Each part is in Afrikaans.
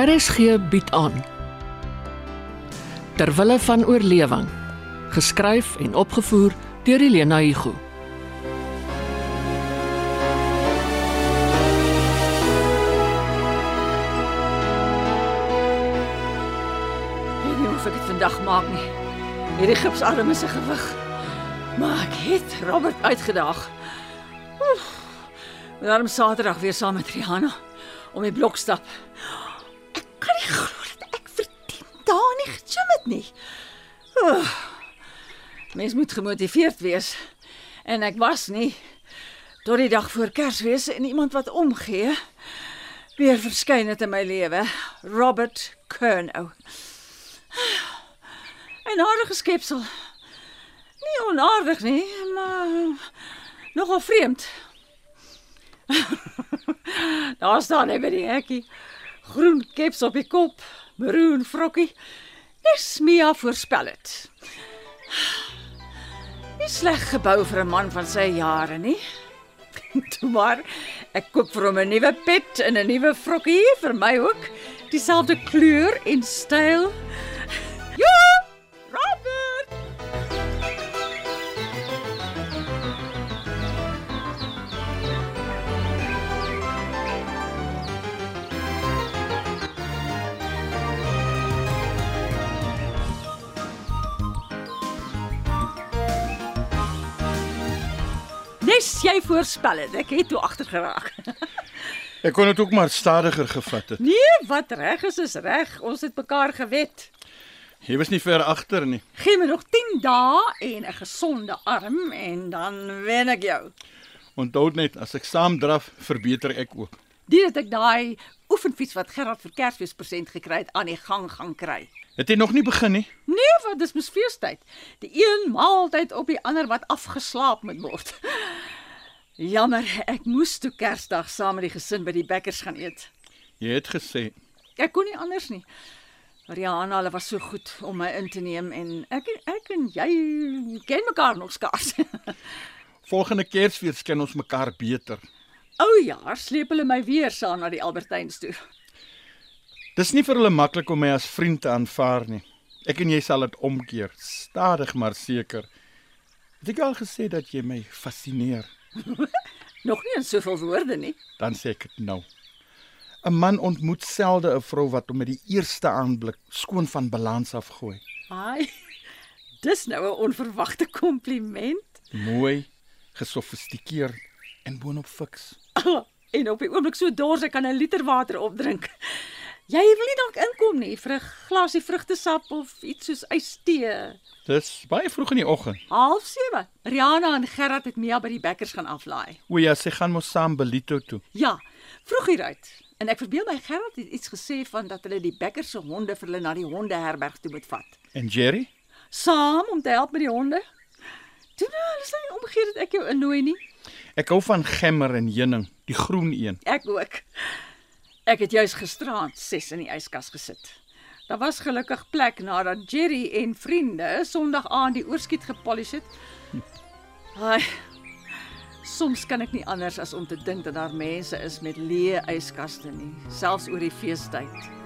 RSG bied aan Terwille van oorlewing geskryf en opgevoer deur Elena Igu Ek weet nie of ek dit vandag maak nie. Hierdie gipsarm is 'n gewig. Maar ek het Robert uitgedaag. Oef. Gaan Saterdag weer saam met Rihanna om die blok stap. Glo dat ek vir 10 dae nie gegym het nie. Oef. Mens moet gemotiveerd wees. En ek was nie tot die dag voor Kersfees en iemand wat omgee weer verskyn het in my lewe. Robert Kernow. 'n aardige skepsel. Nie onaardig nie, maar nogal vreemd. Daar staan hy by die hekkie. Groen keps op die kop, maroon vrokkie. Dis Mia voorspel het. Nie sleg gebou vir 'n man van sy jare nie. Toe maar, ek koop vir hom 'n nuwe pet en 'n nuwe vrokkie vir my ook. Dieselfde kleur en styl. Nes jy voorspel het, ek het toe agter geraak. Ek kon dit ook maar stadiger gevat het. Nee, wat reg is is reg. Ons het mekaar gewet. Jy was nie ver agter nie. Gee my nog 10 dae en 'n gesonde arm en dan wen ek jou. Onthou net as ek saam draf, verbeter ek ook. Dit het ek daai oefenfiets wat Gerard vir Kersfees present gekry het aan die gang gaan kry. Het jy nog nie begin nie? Nee, wat dis mos feestyd. Die een maaltyd op die ander wat afgeslaap moet word. Jammer, ek moes toe Kersdag saam met die gesin by die Bekkers gaan eet. Jy het gesê Ek kon nie anders nie. Rihanna, hulle was so goed om my in te neem en ek ek en jy ken mekaar nog skaars. volgende Kersfees ken ons mekaar beter. Ou jaar sleep hulle my weer saam na die Albertyns toe. Dis nie vir hulle maklik om my as vriend te aanvaar nie. Ek en jy sal dit omkeer, stadig maar seker. Het ek al gesê dat jy my fascineer? Nog nie in soveel woorde nie. Dan sê ek dit nou. 'n Man ontmoet selde 'n vrou wat hom met die eerste aanblik skoon van balans afgooi. Ai. Dis nou 'n onverwagte kompliment. Mooi, gesofistikeerd en boonop fiks. en op die oomblik so dors ek kan 'n liter water opdrink. Jy wil nie dalk inkom nie vir 'n glasie vrugtesap of iets soos ystee. Dis baie vroeg in die oggend. Half 7. Rihanna en Gerard het Mia by die Bekkers gaan aflaai. O ja, sy gaan mos saam Belito toe. Ja, vroeg hieruit. En ek verbeel my Gerard het iets gesê van dat hulle die Bekkers se honde vir hulle na die hondeherberg toe moet vat. En Jerry? Saam om te help met die honde. Toe nou, hulle sê omgee dat ek jou innooi nie. Ek hou van gemmer en heuning, die groen een. Ek ook. Ek het juis gisteraand 6 in die yskas gesit. Daar was gelukkig plek nadat Jerry en vriende Sondag aand die oorskiet gepolish het. Ai. Soms kan ek nie anders as om te dink dat daar mense is met leë yskaste nie, selfs oor die feestyd.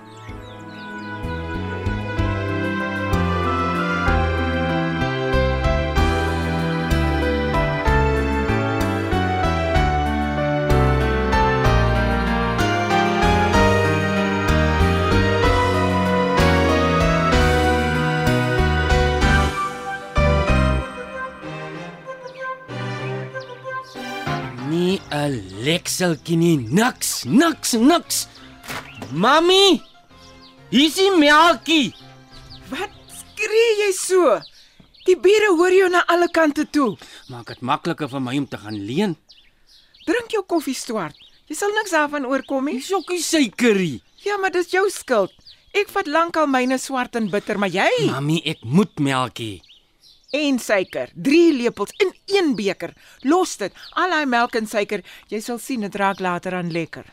Lekseltjie nie, niks, niks, niks. Mami! Hier's die melkie. Wat skree jy so? Die bure hoor jou na alle kante toe. Maak dit makliker vir my om te gaan leen. Drink jou koffie swart. Jy sal niks daarvan oorkom nie. Dis ook nie suikerie. Ja, maar dis jou skuld. Ek vat lankal myne swart en bitter, maar jy Mami, ek moet melkie. En suiker, 3 lepels in een beker. Los dit. Al daai melk en suiker, jy sal sien dit raak later aan lekker.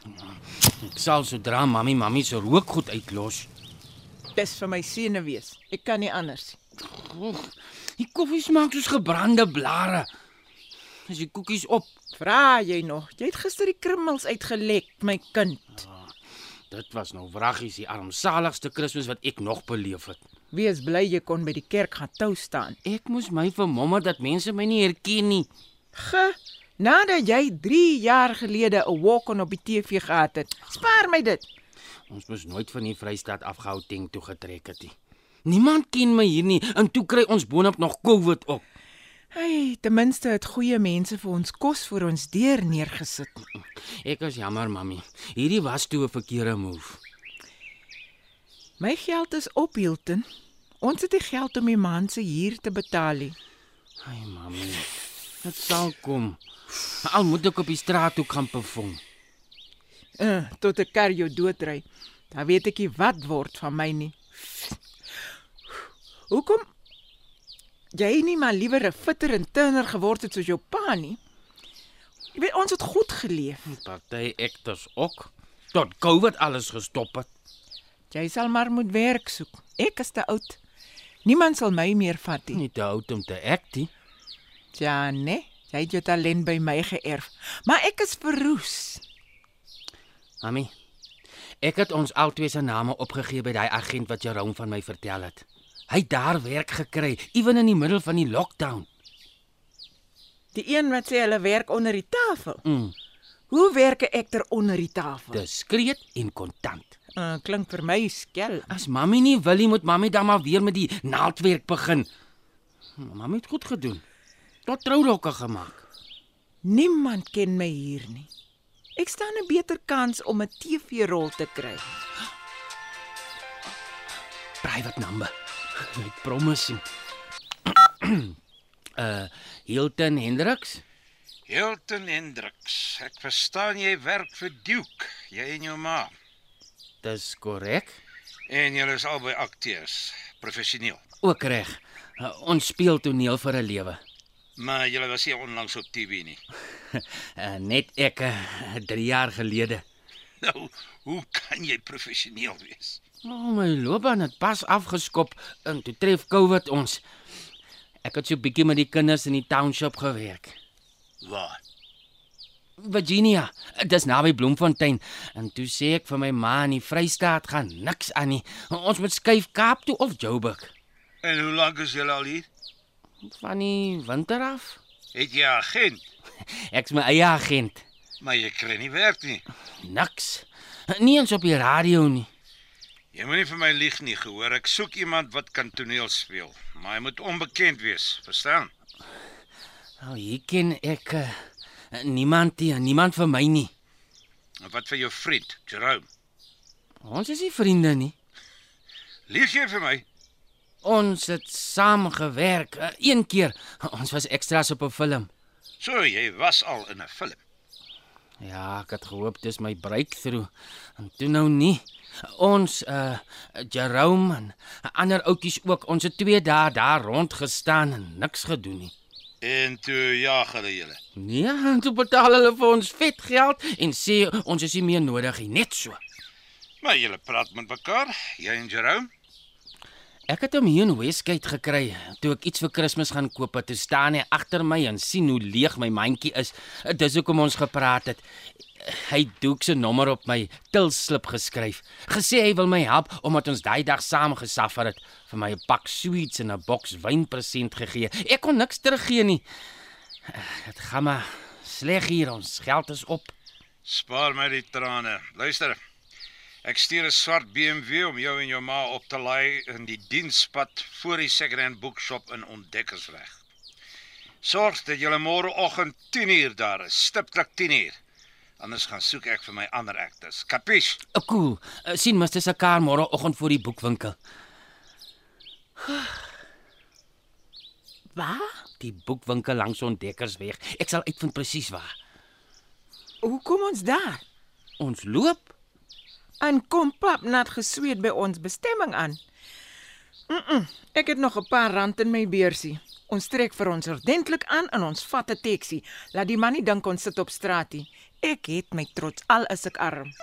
Ek sal sodra mami mami se rookgoed uitlos. Dis vir my seune wees. Ek kan nie anders. Die koffie smaak soos gebrande blare. Is die koekies op? Vra jy nog? Jy het gister die krummels uitgelek, my kind. Dit was nou wraggies die armsaligste Kersfees wat ek nog beleef het. Wees bly jy kon by die kerk gaan tou staan. Ek moes my vermommer dat mense my nie herken nie. Ge, nadat jy 3 jaar gelede 'n walk-on op die TV gehad het. Spaar my dit. Ons moes nooit van die Vrystaat af Gauteng toe getrek het nie. Niemand ken my hier nie en toe kry ons boonop nog COVID op. Hey, ten minste het goeie mense vir ons kos voor ons deur neergesit. Ek is jammer, mami. Hierdie was toe 'n verkeerde move. My geld is op Hilton. Ons het die geld om die maand se huur te betaal. nie. Ai, mami. Dit sal kom. Al moet ek op die straat toe gaan perform. Uh, tot 'n kar jou doodry. Dan weet ek nie wat word van my nie. Hoekom jy nie maar liewer 'n fitter en turner geword het soos jou pa nie? Jy weet ons het goed geleef. Party ekters ook. Tot COVID alles gestop het. Jy sal maar moet werk soek. Ek is te oud. Niemand sal my meer vat nie. Nie te oud om te act nie. Ja, nee. Jy het jou talent by my geërf. Maar ek is verroes. Mami. Ek het ons albei se name opgegee by daai agent wat Jerome van my vertel het. Hy het daar werk gekry, ewen in die middel van die lockdown. Die een wat sê hulle werk onder die tafel. Mm. Hoe werk 'n ekter onder die tafel? Diskreet en kontant. Uh, klink vir my skel. As mami nie wil nie, moet mami dan maar weer met die naaldwerk begin. Mami het goed gedoen. Tot trourokke gemaak. Niemand ken my hier nie. Ek staan 'n beter kans om 'n TV-rol te kry. Private number. Ek promise. uh Hilton Hendriks. Hilton Hendriks. Ek verstaan jy werk vir Duke, jy en jou ma. Dis korrek. En julle is albei akteurs, professioneel. Ook reg. Ons speel toneel vir 'n lewe. Maar julle was nie onlangs op TV nie. Uh, net ek uh, 3 jaar gelede. Nou, hoe kan jy professioneel wees? O, oh, my loopbaan het pas afgeskop en toe tref COVID ons. Ek het so bietjie met die kinders in die township gewerk. Waar? Virginia, dis naby Bloemfontein. En toe sê ek vir my ma in die Vrystaat gaan niks aan nie. Ons moet skuif Kaap toe of Joburg. En hoe lank is julle al hier? Van die winter af. Het jy 'n agent? Ek's my eie agent. Maar jy kry nie werk nie. Niks. Nie eens op die radio nie. Jy moenie vir my lieg nie, gehoor. Ek soek iemand wat kan toneel speel, maar hy moet onbekend wees, verstaan? Nou, hier ken ek uh, niemand nie, niemand vir my nie. En wat vir jou vriend, Jerome? Ons is nie vriende nie. Lieg jy vir my? Ons het saam gewerk uh, een keer. Ons was extras op 'n film. So jy was al in 'n film. Ja, ek het gehoop dis my breakthrough. En toe nou nie. Ons uh Jerome en ander oudjies ook. Ons het 2 dae daar rond gestaan en niks gedoen nie. En toe jaag hulle julle. Nee, en toe betaal hulle vir ons vet geld en sê ons is nie meer nodig nie, net so. Maar julle praat met mekaar, jy en Jerome? Ek het hom hier in Westgate gekry toe ek iets vir Kersfees gaan koop. Toe staan hy agter my en sien hoe leeg my mandjie is. Dis hoekom ons gepraat het. Hy het Doek se nommer op my tilslip geskryf. Gesê hy wil my help omdat ons daai dag saam gesaffer het. Vir my 'n pak sweets en 'n boks wyn present gegee. Ek kon niks teruggee nie. Dit gaan maar sleg hier ons geld is op. Spaar my die trane. Luister. Ek stuur 'n swart BMW om jou en jou ma op te laai in die dienspad voor die second-hand boekshop in Ontdekkersweg. Sorg dat jy môreoggend 10uur daar is, stiptelik 10uur. Anders gaan soek ek vir my ander actors. Kapies? Uh, cool. Uh, sien mos dis 'n kar môreoggend voor die boekwinkel. Waar? Die boekwinkel langs Ontdekkersweg. Ek sal uitvind presies waar. Hoe kom ons daar? Ons loop. En kom pap nat gesweet by ons bestemming aan. Mm, -mm ek het nog 'n paar rand in my beursie. Ons trek vir ons ordentlik aan en ons vat 'n taxi. Laat die man nie dink ons sit op straat nie. Ek het my trots al is ek arm.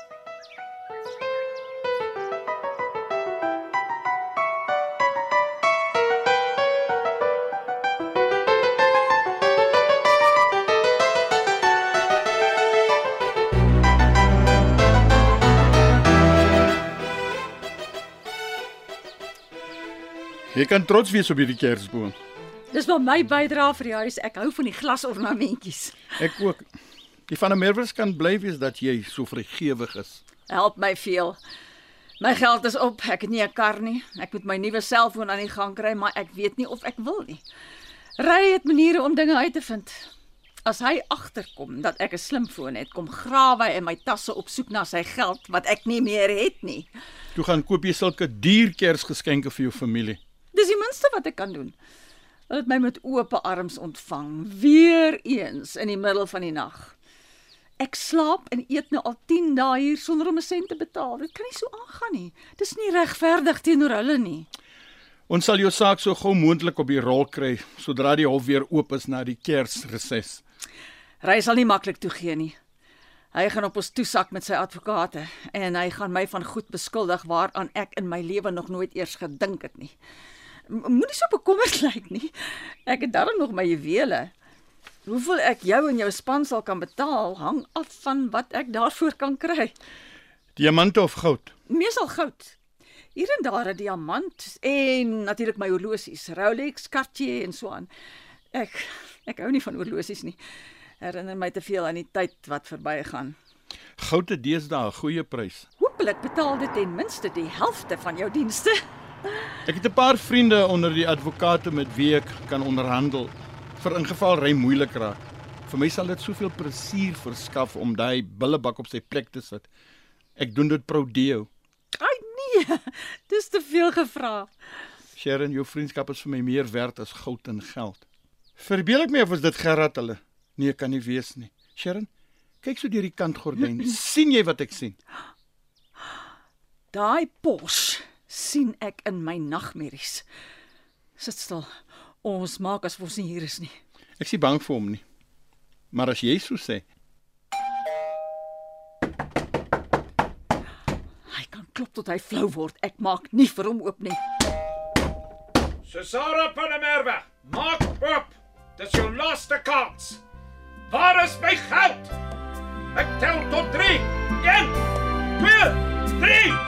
Jy kan trots wees op hierdie kersboom. Dis maar my bydrae vir die huis. Ek hou van die glasornamentjies. Ek ook. Die van der Merwes kan bly wees dat jy so vrygewig is. Help my veel. My geld is op. Ek het nie 'n kar nie. Ek moet my nuwe selfoon aan die gang kry, maar ek weet nie of ek wil nie. Ry het maniere om dinge uit te vind. As hy agterkom dat ek 'n slimfoon het, kom grawe hy in my tasse op soek na sy geld wat ek nie meer het nie. Toe gaan koop jy sulke duur Kersgeskenke vir jou familie. Minste wat ek kan doen. Hulle het my met oop arms ontvang, weer eens in die middel van die nag. Ek slaap en eet nou al 10 dae hier sonder om 'n sent te betaal. Dit kan nie so aangaan nie. Dis nie regverdig teenoor hulle nie. Ons sal jou saak so gou moontlik op die rol kry sodra die hof weer oop is na die Kersreses. Ry sal nie maklik toegee nie. Hy gaan op ons toesak met sy advokate en hy gaan my van goed beskuldig waaraan ek in my lewe nog nooit eers gedink het nie. Moenie so bekommerd lyk nie. Ek het darm nog my juwele. Hoeveel ek jou en jou span sal kan betaal, hang af van wat ek daarvoor kan kry. Diamante of goud? Meesal goud. Hier en daar 'n diamant en natuurlik my horlosies, Rolex, Cartier en so aan. Ek ek hou nie van horlosies nie. Herinner my te veel aan die tyd wat verbygaan. Goud het deesdae 'n goeie prys. Hoopelik betaal dit ten minste die helfte van jou dienste. Ek het 'n paar vriende onder die advokate met wie ek kan onderhandel vir ingeval ry moeilik raak. Vir my sal dit soveel plesier verskaf om daai billebak op sy plek te sit. Ek doen dit pro deo. Ai nee, dis te veel gevra. Sharon, jou vriendskap is vir my meer werd as goud en geld. Verbeel ek my of is dit Gerard hulle? Nee, kan nie wees nie. Sharon, kyk so deur die kantgordyn. sien jy wat ek sien? Daai pos sien ek in my nagmerries. Sit stil. Ons maak asof ons nie hier is nie. Ek is nie bang vir hom nie. Maar as jy so sê, Hy kan klop tot hy flou word. Ek maak nie vir hom oop nie. Cesara Panamerva, maak oop. Dis jou laaste kans. Waar is my geld? Ek tel tot 3. 1 2 3